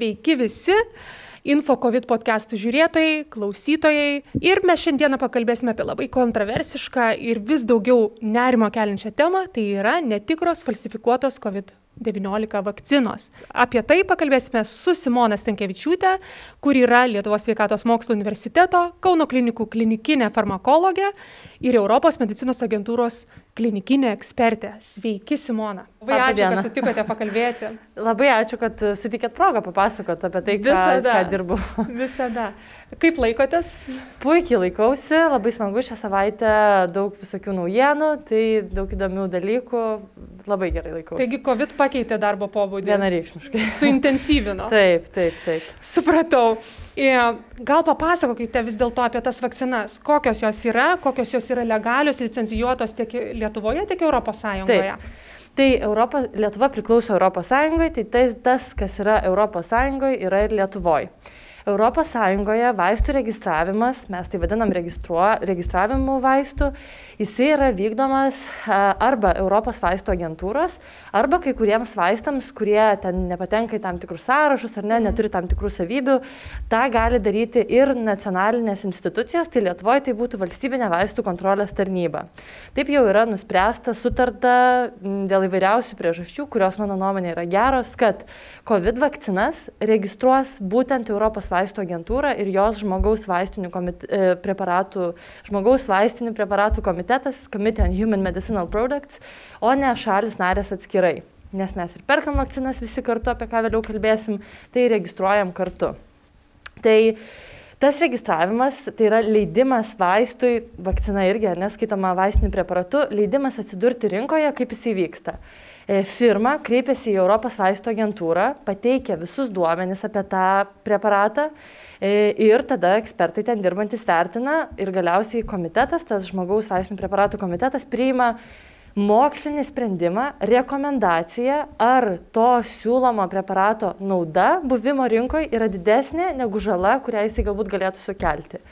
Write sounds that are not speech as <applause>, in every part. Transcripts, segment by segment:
Sveiki visi! Info COVID podcastų žiūrėtojai, klausytojai. Ir mes šiandieną pakalbėsime apie labai kontroversišką ir vis daugiau nerimo keliančią temą. Tai yra netikros falsifikuotos COVID 19 vakcinos. Apie tai pakalbėsime su Simona Stankevičiūtė, kur yra Lietuvos sveikatos mokslo universiteto, Kauno klinikų klinikinė farmakologė ir Europos medicinos agentūros klinikinė ekspertė. Sveiki, Simona. Labai Labą ačiū, dieną. kad sutikote pakalbėti. <laughs> Labai ačiū, kad sutikėt progą papasakot apie tai, ką, Visada. ką dirbu. <laughs> Visada. Kaip laikotės? Puikiai laikausi, labai smagu šią savaitę, daug visokių naujienų, tai daug įdomių dalykų, labai gerai laikausi. Taigi, COVID pakeitė darbo pobūdį. Vienareikšmiškai. <laughs> Suintensyvino. Taip, taip, taip. Supratau. E, Gal papasakokite vis dėlto apie tas vakcinas. Kokios jos yra, kokios jos yra legalios, licencijuotos tiek Lietuvoje, tiek Europos Sąjungoje. Tai Europa, Lietuva priklauso Europos Sąjungoje, tai tas, tas, kas yra Europos Sąjungoje, yra ir Lietuvoje. Europos Sąjungoje vaistų registravimas, mes tai vadinam registravimu vaistų, jisai yra vykdomas arba Europos vaistų agentūros, arba kai kuriems vaistams, kurie ten nepatenka į tam tikrus sąrašus ar ne, neturi tam tikrų savybių, tą gali daryti ir nacionalinės institucijos, tai Lietuvoje tai būtų valstybinė vaistų kontrolės tarnyba. Taip jau yra nuspręsta, sutarta dėl įvairiausių priežasčių, kurios mano nuomonė yra geros, kad COVID vakcinas registruos būtent Europos vaistų agentūra ir jos žmogaus vaistinių komite, e, preparatų, žmogaus vaistinių preparatų komitetas, Committee on Human Medicinal Products, o ne šalis narės atskirai. Nes mes ir perkam vakcinas visi kartu, apie ką vėliau kalbėsim, tai registruojam kartu. Tai tas registravimas, tai yra leidimas vaistui, vakcina irgi, neskaitoma vaistiniu preparatu, leidimas atsidurti rinkoje, kaip jis įvyksta. E, Firma kreipiasi į Europos vaistų agentūrą, pateikia visus duomenis apie tą preparatą e, ir tada ekspertai ten dirbantis vertina ir galiausiai komitetas, tas žmogaus vaistinių preparatų komitetas priima mokslinį sprendimą, rekomendaciją, ar to siūlomo preparato nauda buvimo rinkoje yra didesnė negu žala, kurią jisai galbūt galėtų sukelti.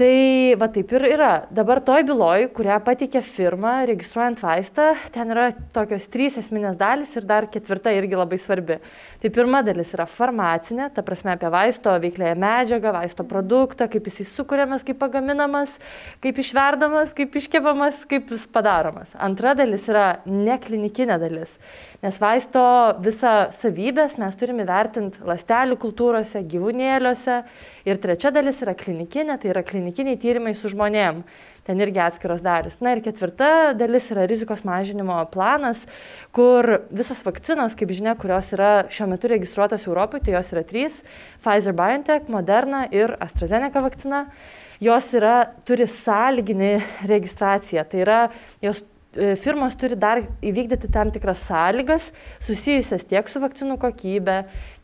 Tai va taip ir yra. Dabar toj byloj, kurią pateikė firma, registruojant vaistą, ten yra tokios trys esminės dalys ir dar ketvirta irgi labai svarbi. Tai pirma dalis yra farmacinė, ta prasme apie vaisto veiklėją medžiagą, vaisto produktą, kaip jisai sukūriamas, kaip pagaminamas, kaip išverdamas, kaip iškepamas, kaip jis padaromas. Antra dalis yra neklinikinė dalis, nes vaisto visą savybės mes turime vertinti lastelių kultūrose, gyvūnėliuose. Ir trečia dalis yra klinikinė, tai yra klinikiniai tyrimai su žmonėm. Ten irgi atskiros dalis. Na ir ketvirta dalis yra rizikos mažinimo planas, kur visos vakcinos, kaip žinia, kurios yra šiuo metu registruotos Europoje, tai jos yra trys - Pfizer BioNTech, Moderna ir AstraZeneca vakcina. Jos yra, turi sąlyginį registraciją. Tai yra, jos firmos turi dar įvykdyti tam tikras sąlygas susijusias tiek su vakcinų kokybė,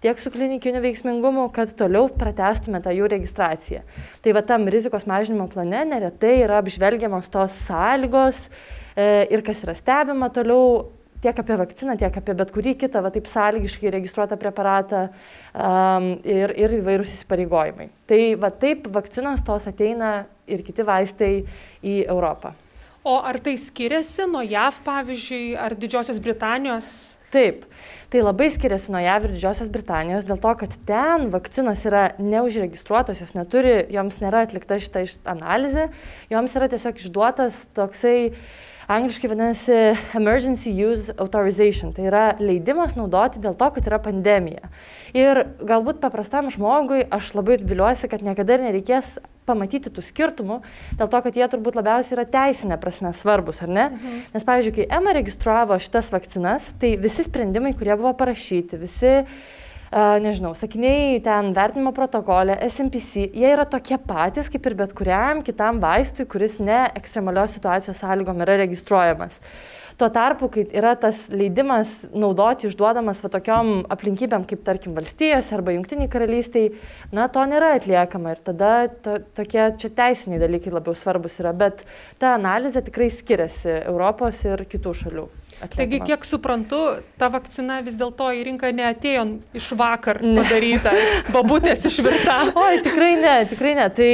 tiek su klinikiniu veiksmingumu, kad toliau pratestume tą jų registraciją. Tai va tam rizikos mažinimo plane neretai yra apžvelgiamos tos sąlygos e, ir kas yra stebima toliau tiek apie vakciną, tiek apie bet kurį kitą, va taip sąlygiškai registruotą preparatą um, ir, ir įvairūs įsipareigojimai. Tai va taip vakcinos tos ateina ir kiti vaistai į Europą. O ar tai skiriasi nuo JAV, pavyzdžiui, ar Didžiosios Britanijos? Taip, tai labai skiriasi nuo JAV ir Didžiosios Britanijos dėl to, kad ten vakcinos yra neužregistruotos, jos neturi, joms nėra atlikta šita iš- analizė, joms yra tiesiog išduotas toksai angliškai vadinasi emergency use authorization, tai yra leidimas naudoti dėl to, kad yra pandemija. Ir galbūt paprastam žmogui aš labai viliuosi, kad niekada ir nereikės pamatyti tų skirtumų, dėl to, kad jie turbūt labiausiai yra teisinė prasme svarbus, ar ne? Mhm. Nes, pavyzdžiui, kai EMA registravo šitas vakcinas, tai visi sprendimai, kurie buvo parašyti, visi Uh, nežinau, sakiniai ten vertinimo protokolė, SMPC, jie yra tokie patys kaip ir bet kuriam kitam vaistui, kuris ne ekstremalios situacijos sąlygom yra registruojamas. Tuo tarpu, kai yra tas leidimas naudoti išduodamas va tokiom aplinkybėm, kaip tarkim valstijose arba jungtiniai karalystiai, na, to nėra atliekama ir tada to, tokie čia teisiniai dalykai labiau svarbus yra, bet ta analizė tikrai skiriasi Europos ir kitų šalių. Atliekama. Taigi, kiek suprantu, ta vakcina vis dėlto į rinką neatėjo iš vakar padaryta, babutės išvirta. Oi, tikrai ne, tikrai ne. Tai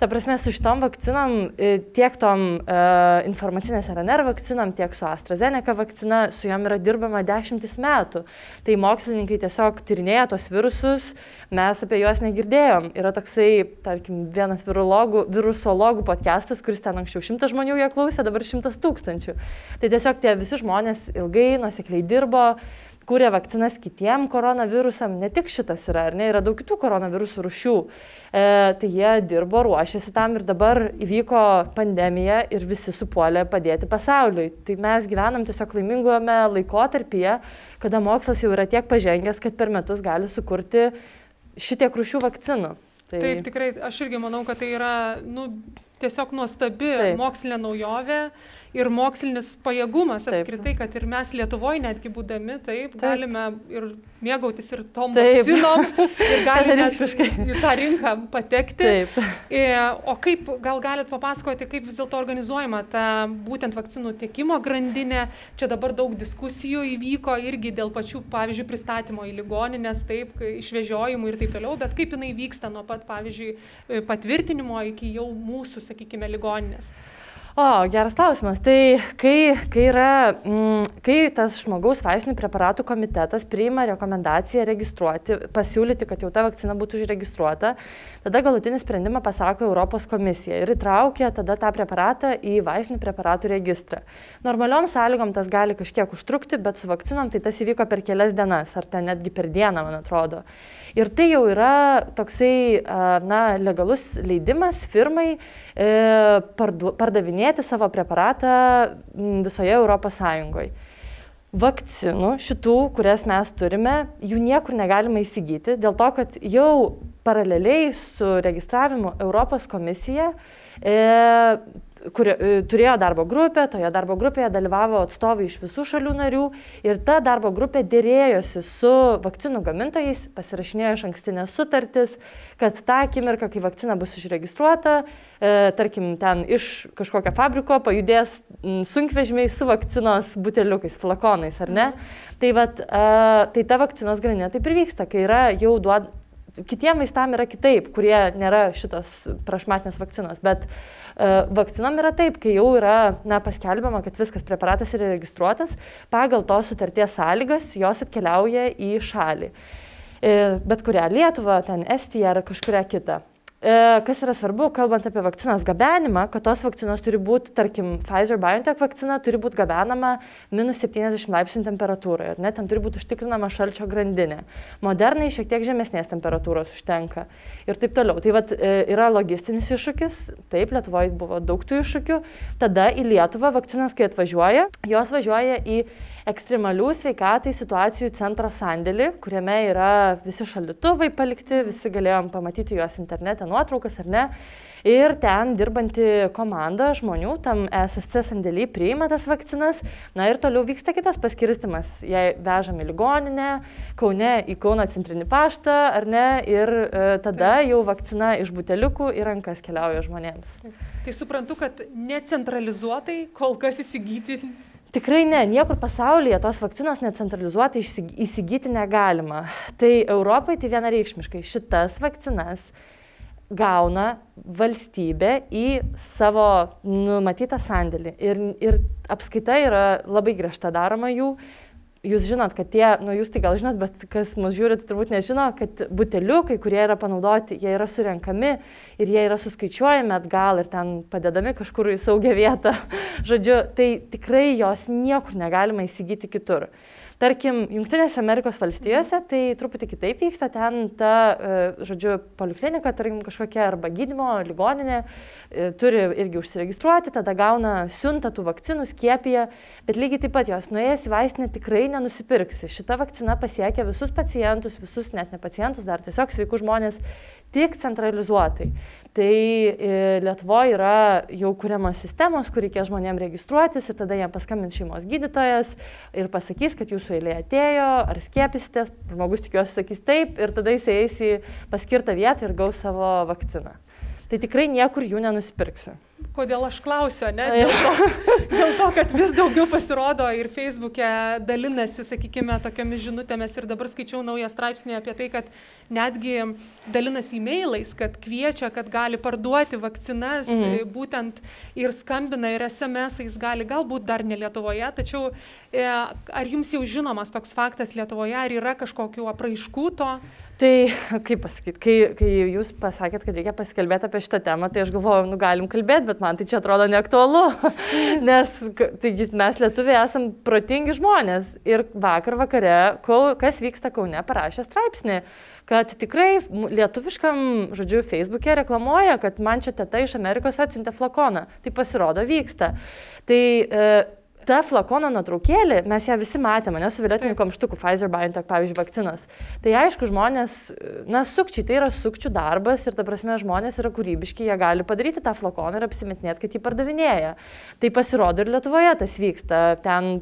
ta prasme, su šitom vakcinom, e, tiek tom uh, informacinės RNR vakcinom, tiek su AstraZeneca vakcina, su jom yra dirbama dešimtis metų. Tai mokslininkai tiesiog tyrinėja tos virusus, mes apie juos negirdėjom. Yra toksai, tarkim, vienas virusologų podcastas, kuris ten anksčiau šimtas žmonių jo klausė, dabar šimtas tūkstančių. Tai tiesiog tie visi žmonės ilgai, nusekliai dirbo kūrė vakcinas kitiem koronavirusam, ne tik šitas yra, ar ne, yra daug kitų koronavirusų rušių. E, tai jie dirbo, ruošėsi tam ir dabar įvyko pandemija ir visi supuolė padėti pasauliui. Tai mes gyvenam tiesiog laimingojame laikotarpyje, kada mokslas jau yra tiek pažengęs, kad per metus gali sukurti šitiek rušių vakcinų. Tai... Taip, tikrai, aš irgi manau, kad tai yra nu, tiesiog nuostabi Taip. mokslinė naujovė ir mokslinis pajėgumas taip. apskritai, kad ir mes Lietuvoje netgi būdami, taip, taip. galime ir mėgautis ir tom vakcinom ir <laughs> galime į tą rinką patekti. Taip. E, o kaip, gal galit papasakoti, kaip vis dėlto organizuojama ta būtent vakcinų tiekimo grandinė. Čia dabar daug diskusijų įvyko irgi dėl pačių, pavyzdžiui, pristatymo į ligoninės, taip, išvežiojimų ir taip toliau, bet kaip jinai vyksta nuo pat, pavyzdžiui, patvirtinimo iki jau mūsų, sakykime, ligoninės. O, geras klausimas. Tai kai, kai, yra, mm, kai tas žmogaus vaistinių preparatų komitetas priima rekomendaciją registruoti, pasiūlyti, kad jau ta vakcina būtų užregistruota, tada galutinį sprendimą pasako Europos komisija ir įtraukia tada tą preparatą į vaistinių preparatų registrą. Normaliom sąlygom tas gali kažkiek užtrukti, bet su vakcinom tai tas įvyko per kelias dienas, ar ten netgi per dieną, man atrodo. Ir tai jau yra toksai, na, legalus leidimas firmai e, pardu, pardavinėti savo preparatą visoje Europos Sąjungoje. Vakcinų šitų, kurias mes turime, jų niekur negalima įsigyti, dėl to, kad jau paraleliai su registravimu Europos komisija e, kur e, turėjo darbo grupę, toje darbo grupėje dalyvavo atstovai iš visų šalių narių ir ta darbo grupė dėrėjosi su vakcinų gamintojais, pasirašinėjo iš ankstinės sutartis, kad tą akimirką, kai vakcina bus išregistruota, e, tarkim, ten iš kažkokio fabriko pajudės sunkvežimiai su vakcinos buteliukais, flakonais, ar ne? Mhm. Tai, vat, e, tai ta vakcinos grandinė taip ir vyksta, kai yra jau duod, kitiem vaistam yra kitaip, kurie nėra šitos prašmatinės vakcinos, bet uh, vakcinom yra taip, kai jau yra na, paskelbiama, kad viskas preparatas yra registruotas, pagal tos sutarties sąlygas jos atkeliauja į šalį. Uh, bet kurią Lietuvą, ten Estiją ar kažkuria kitą. E, kas yra svarbu, kalbant apie vakcinos gabenimą, kad tos vakcinos turi būti, tarkim, Pfizer BioNTech vakcina turi būti gabenama minus 70 laipsnių temperatūroje, ar ne, ten turi būti užtikrinama šalčio grandinė. Modernai šiek tiek žemesnės temperatūros užtenka ir taip toliau. Tai vat, e, yra logistinis iššūkis, taip, Lietuvoje buvo daug tų iššūkių, tada į Lietuvą vakcinos, kai atvažiuoja, jos važiuoja į ekstremalių sveikatai situacijų centro sandėlį, kuriame yra visi šalituvai palikti, visi galėjom pamatyti juos internete nuotraukas ar ne. Ir ten dirbanti komanda žmonių tam SSC sandėlį priima tas vakcinas. Na ir toliau vyksta kitas paskirstimas. Jei vežam į ligoninę, Kaune į Kauno centrinį paštą, ar ne, ir e, tada jau vakcina iš buteliukų į rankas keliauja žmonėms. Tai suprantu, kad necentralizuotai kol kas įsigyti Tikrai ne, niekur pasaulyje tos vakcinos necentralizuotai įsigyti negalima. Tai Europai tai vienareikšmiškai šitas vakcinas gauna valstybė į savo numatytą sandėlį. Ir, ir apskaita yra labai griežta daroma jų, jūs žinot, kad tie, nu jūs tai gal žinot, bet kas mus žiūrit, turbūt nežino, kad buteliukai, kurie yra panaudoti, jie yra surenkami ir jie yra suskaičiuojami atgal ir ten padedami kažkur į saugią vietą. <laughs> Žodžiu, tai tikrai jos niekur negalima įsigyti kitur. Tarkim, Junktinėse Amerikos valstijose tai truputį kitaip vyksta, ten ta, e, žodžiu, poliklinika, tarkim, kažkokia arba gydymo ligoninė e, turi irgi užsiregistruoti, tada gauna siuntą tų vakcinų, skiepija, bet lygiai taip pat jos nuėjęs į vaistinę tikrai nenusipirksi. Šita vakcina pasiekia visus pacientus, visus net ne pacientus, dar tiesiog sveikus žmonės tik centralizuotai. Tai e, Lietuvoje yra jau kuriamos sistemos, kur reikės žmonėms registruotis ir tada jam paskambins šeimos gydytojas ir pasakys, kad jūsų eilė atėjo, ar skiepysitės, žmogus tikiuosi sakys taip ir tada jis eis į paskirtą vietą ir gaus savo vakciną. Tai tikrai niekur jų nenusipirksiu. Kodėl aš klausiu, ne? Dėl to, dėl to, kad vis daugiau pasirodo ir Facebook'e dalinasi, sakykime, tokiamis žinutėmis ir dabar skaičiau naują straipsnį apie tai, kad netgi dalinasi e-mailais, kad kviečia, kad gali parduoti vakcinas, mhm. būtent ir skambina, ir SMS-ais gali, galbūt dar ne Lietuvoje, tačiau e, ar jums jau žinomas toks faktas Lietuvoje, ar yra kažkokiu apraiškų to? Tai, kaip pasakyti, kai, kai jūs pasakėt, kad reikia pasikalbėti apie šitą temą, tai aš galvoju, nu galim kalbėti, bet man tai čia atrodo neaktualu, <laughs> nes taigi, mes lietuviai esam protingi žmonės. Ir vakar vakare, kol, kas vyksta Kaune, parašė straipsnį, kad tikrai lietuviškam, žodžiu, Facebook'e reklamuoja, kad man čia teta iš Amerikos atsiuntė flakoną. Tai pasirodo vyksta. Tai e, ta flakono nuotraukėlė, mes ją visi matėme, ne su violetiniu kamštuku Pfizer BioNTech, pavyzdžiui, vakcinos. Tai aišku, žmonės, na, sukčiai, tai yra sukčių darbas ir ta prasme žmonės yra kūrybiški, jie gali padaryti tą flakoną ir apsimetinėti, kad jį pardavinėja. Tai pasirodo ir Lietuvoje tas vyksta. Ten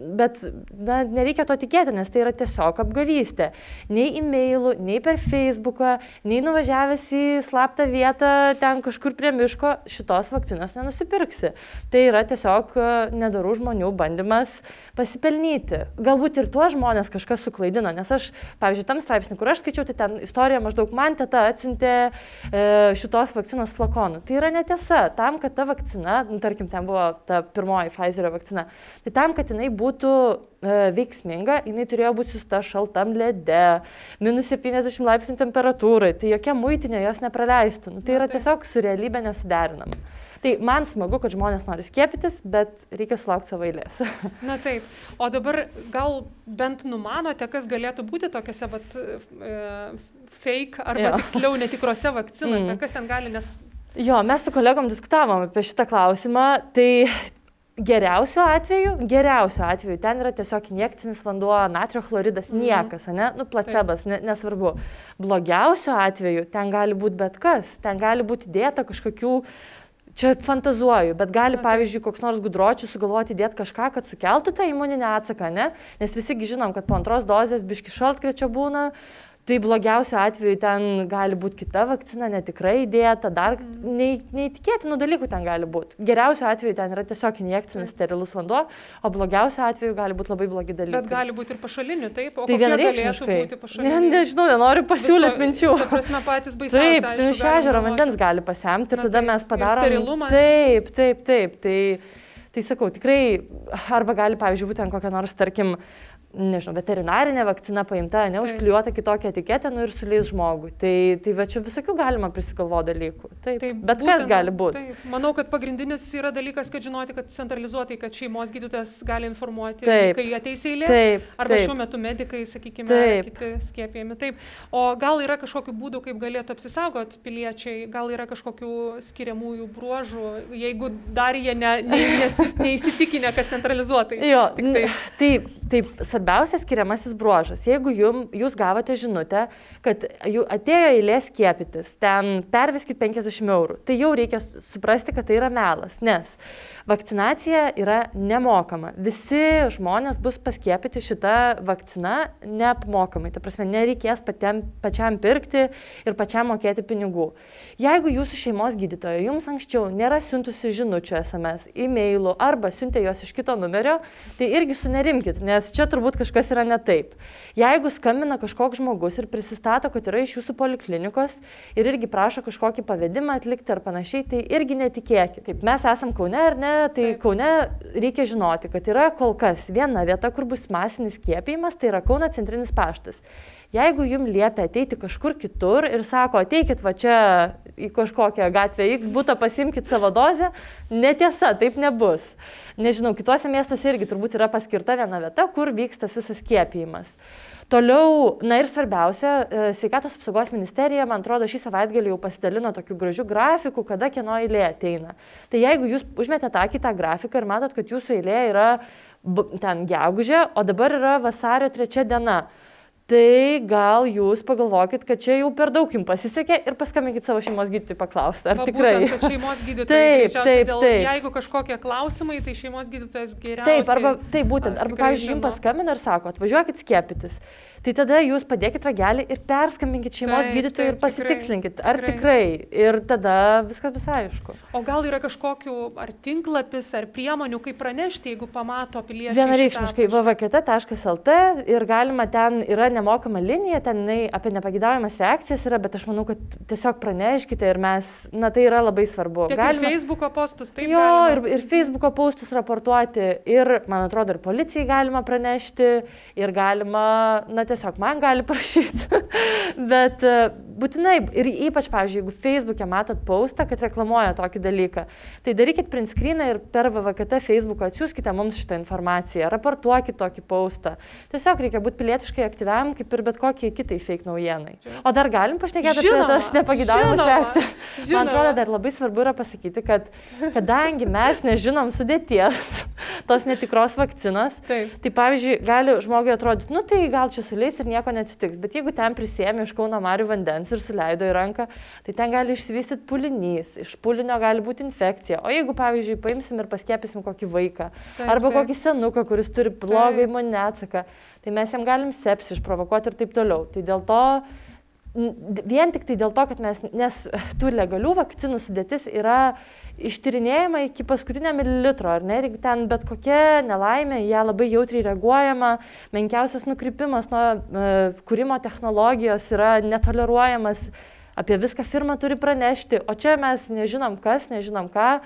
Bet na, nereikia to tikėti, nes tai yra tiesiog apgavystė. Nei e-mailų, nei per Facebooką, nei nuvažiavęs į slaptą vietą ten kažkur prie miško šitos vakcinos nenusipirksi. Tai yra tiesiog e, nedarų žmonių bandymas pasipelnyti. Galbūt ir tuos žmonės kažkas suklaidino, nes aš, pavyzdžiui, tam straipsnį, kur aš skaičiau, tai ten istorija maždaug man teta atsiuntė e, šitos vakcinos flakonų. Tai yra netiesa. Tam, kad ta vakcina, nu, tarkim, ten buvo ta pirmoji Pfizerio vakcina, tai tam, kad jinai būtų būtų e, veiksminga, jinai turėjo būti susta šaltam lede, minus 70 laipsnių temperatūrai, tai jokia muitinė jos nepraleistų. Nu, tai yra tiesiog su realybė nesuderinama. Tai man smagu, kad žmonės nori skiepytis, bet reikia sulaukti savo eilės. <laughs> Na taip. O dabar gal bent numanote, kas galėtų būti tokiuose vat, e, fake arba jo. tiksliau netikrose <laughs> vakcinose, mm. kas ten gali, nes Jo, mes su kolegom diskutavom apie šitą klausimą. Tai Geriausiu atveju, geriausiu atveju ten yra tiesiog injekcinis vanduo, natrio chloridas, mhm. niekas, ne, nu, placebas, ne, nesvarbu. Blogiausiu atveju ten gali būti bet kas, ten gali būti dėta kažkokių, čia fantazuoju, bet gali, okay. pavyzdžiui, koks nors gudročius sugalvoti dėti kažką, kad sukeltų tą imuninę atsaką, ne, nes visigi žinom, kad po antros dozės biški šaltkrečio būna, uh, Tai blogiausiu atveju ten gali būti kita vakcina, netikrai įdėta, dar mm. nei, neįtikėtinų dalykų ten gali būti. Geriausiu atveju ten yra tiesiog injekcinis sterilus vanduo, o blogiausiu atveju gali būti labai blogi dalykai. Bet gali būti ir pašalinių, taip? O tai vienareikšmiškai. Ne, nežinau, nenoriu pasiūlyti minčių. Ta prasme patys baisiausi. Taip, tai iš ežero vandens gali pasemti ir Na, tada taip, mes padarome. Sterilumas. Taip, taip, taip. Tai, tai sakau, tikrai, arba gali, pavyzdžiui, būti ten kokia nors, tarkim, uh, nežinau, veterinarinė vakcina paimta, neužklijuota kitokia etiketė, nu ir suleis žmogui. Tai, tai va čia visokių galima prisigalvo dalykų. Taip, taip bet būtent, kas gali būti. Taip. Manau, kad pagrindinis yra dalykas, kad žinoti, kad centralizuotai, kad šeimos gydytojas gali informuoti, taip, kai ateis eilė. Taip, arba taip. šiuo metu medikai, sakykime, taip. kiti skiepėjami. Taip. O gal yra kažkokių būdų, kaip galėtų apsisaugoti piliečiai, gal yra kažkokių skiriamųjų bruožų, jeigu dar jie ne, ne, nes, neįsitikinę, kad centralizuotai. Jo, taip, taip, taip svarbiausias skiriamasis bruožas. Jeigu jum, jūs gavote žinutę, kad atėjo eilė skiepytis, ten perveskit 50 eurų, tai jau reikia suprasti, kad tai yra melas, nes vakcinacija yra nemokama. Visi žmonės bus paskiepyti šitą vakciną neapmokamai. Ta prasme, nereikės patiem, pačiam pirkti ir pačiam mokėti pinigų. Jeigu jūsų šeimos gydytoja jums anksčiau nėra siuntusi žinučių SMS, e-mailų arba siuntė juos iš kito numerio, tai irgi sunerimkit, nes čia turbūt galbūt kažkas yra ne taip. Jeigu skambina kažkoks žmogus ir prisistato, kad yra iš jūsų poliklinikos ir irgi prašo kažkokį pavedimą atlikti ar panašiai, tai irgi netikėkit. Taip, mes esam Kaune ar ne, tai taip. Kaune reikia žinoti, kad yra kol kas viena vieta, kur bus masinis skiepijimas, tai yra Kauno centrinis paštas. Jeigu jums liepia ateiti kažkur kitur ir sako, ateikit va čia į kažkokią gatvę X būtą, pasimkit savo dozę, netiesa, taip nebus. Nežinau, kitose miestuose irgi turbūt yra paskirta viena vieta, kur vyks tas visas skiepijimas. Toliau, na ir svarbiausia, e, sveikatos apsaugos ministerija, man atrodo, šį savaitgalį jau pasidalino tokiu gražiu grafiku, kada kieno eilė ateina. Tai jeigu jūs užmetėte akį tą grafiką ir matot, kad jūsų eilė yra ten gegužė, o dabar yra vasario trečia diena, tai gal jūs pagalvokit, kad čia jau per daug jums pasisekė ir paskambinkit savo šeimos gydytojui paklausti, ar Va, tikrai. Būtent, šeimos <laughs> gydytojas. Taip, taip, dėl, taip. Jeigu kažkokie klausimai, tai šeimos gydytojas geriausiai. Taip, arba taip būtent, a, arba tikrai pavyzdžiui, jums paskambina ir sako, atvažiuokit skiepytis. Tai tada jūs padėkit ragelį ir perskambinkit šeimos Taip, gydytojui ir taip, tikrai, pasitikslinkit, ar tikrai. tikrai. Ir tada viskas bus aišku. O gal yra kažkokių ar tinklapis, ar priemonių, kaip pranešti, jeigu pamato piliečiai. Vienareikšmiškai vvkt.lt ir galima ten yra nemokama linija, ten apie nepagidaujamas reakcijas yra, bet aš manau, kad tiesiog praneškite ir mes, na tai yra labai svarbu. Tiek galima... ir Facebook'o postus, taip. Jo, galima. ir, ir Facebook'o postus raportuoti, ir, man atrodo, ir policijai galima pranešti, ir galima, na tiesiog man gali prašyti. <laughs> Bet būtinai, ir ypač, pavyzdžiui, jeigu Facebook'e matot postą, kad reklamuoja tokį dalyką, tai darykit print screeną ir per VVKT Facebook'ą atsiųskite mums šitą informaciją, raportuokit tokį postą. Tiesiog reikia būti pilietiškai aktyviam, kaip ir bet kokiai kitai fake naujienai. O dar galim pašnekėti apie tas nepagidaujamas reakcijas. Man atrodo, dar labai svarbu yra pasakyti, kad kadangi mes nežinom sudėties tos netikros vakcinos, Taip. tai pavyzdžiui, gali žmogui atrodyti, nu tai gal čia suleis ir nieko neatsitiks, bet jeigu ten prisėmė iš Kauno Marių vandens ir suleido į ranką, tai ten gali išsivystyti pulinys, iš pulinio gali būti infekcija. O jeigu, pavyzdžiui, paimsim ir paskėpysim kokį vaiką, Taip, arba taip. kokį senuką, kuris turi blogą imuninę atsaką, tai mes jam galim sepsį išprovokuoti ir taip toliau. Tai dėl to Vien tik tai dėl to, kad mes, nes <laughs> tų legalių vakcinų sudėtis yra ištyrinėjama iki paskutinio mililitro, ar ne, ir ten bet kokia nelaimė, ją labai jautriai reaguojama, menkiausias nukrypimas nuo e, kūrimo technologijos yra netoleruojamas, apie viską firma turi pranešti, o čia mes nežinom kas, nežinom ką.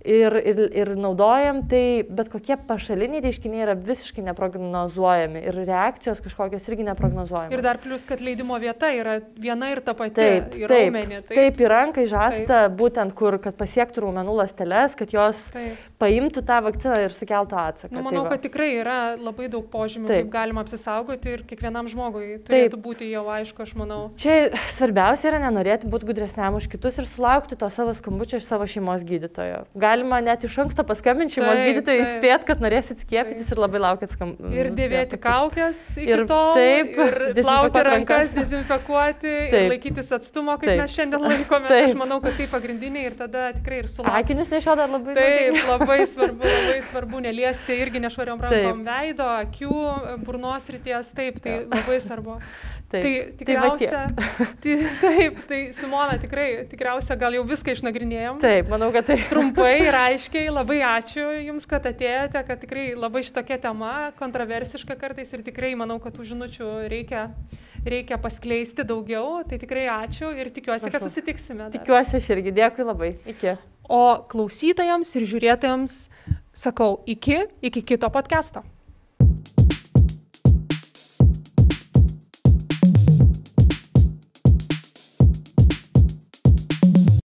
Ir, ir, ir naudojam, tai bet kokie pašaliniai reiškiniai yra visiškai neprognozuojami ir reakcijos kažkokios irgi neprognozuojamos. Ir dar plus, kad leidimo vieta yra viena ir ta pati. Taip, į taip, raumenį, taip, taip, į ranką įžasta, būtent kur, kad pasiektų raumenų ląsteles, kad jos Taip. Paimtų tą vakciną ir sukeltų atsaką. Nu, Tai manau, va. kad tikrai yra labai daug požymių, Taip. kaip galima apsisaugoti ir kiekvienam žmogui Taip. turėtų būti jau aišku, aš manau. Čia svarbiausia yra nenorėti būti gudresniam už kitus ir sulaukti to savo skambučio iš savo šeimos gydytojo. Galima net iš anksto paskambinti šeimos Taip, gydytojui, taip. įspėti, kad norėsit skiepytis ir labai laukit skambučio. Ir dėvėti kaukės iki Ir tol, taip, ir <laughs> plauti rankas, dezinfekuoti, ir Taip. laikytis atstumo, kaip Taip. mes šiandien laikomės. Taip. Aš manau, kad tai pagrindiniai ir tada tikrai ir sulauksime. Akinius nešiodar labai Taip, naudinga. Labai svarbu, labai svarbu neliesti irgi nešvariom Taip. rankom veido, akių, burnos ryties, taip, tai labai svarbu. <laughs> Taip. Tai Tai tikriausia, <laughs> tai, taip, tai Simona tikrai, tikriausia gal jau viską išnagrinėjom. Taip, manau, kad tai. Trumpai ir aiškiai, labai ačiū Jums, kad atėjote, kad tikrai labai šitokia tema, kontroversiška kartais ir tikrai manau, kad tų žinučių reikia, reikia paskleisti daugiau. Tai tikrai ačiū ir tikiuosi, kad Prašau. susitiksime. dar. Tikiuosi aš irgi. Dėkui labai. Iki. O klausytojams ir žiūrėtojams sakau iki, iki kito podcast'o.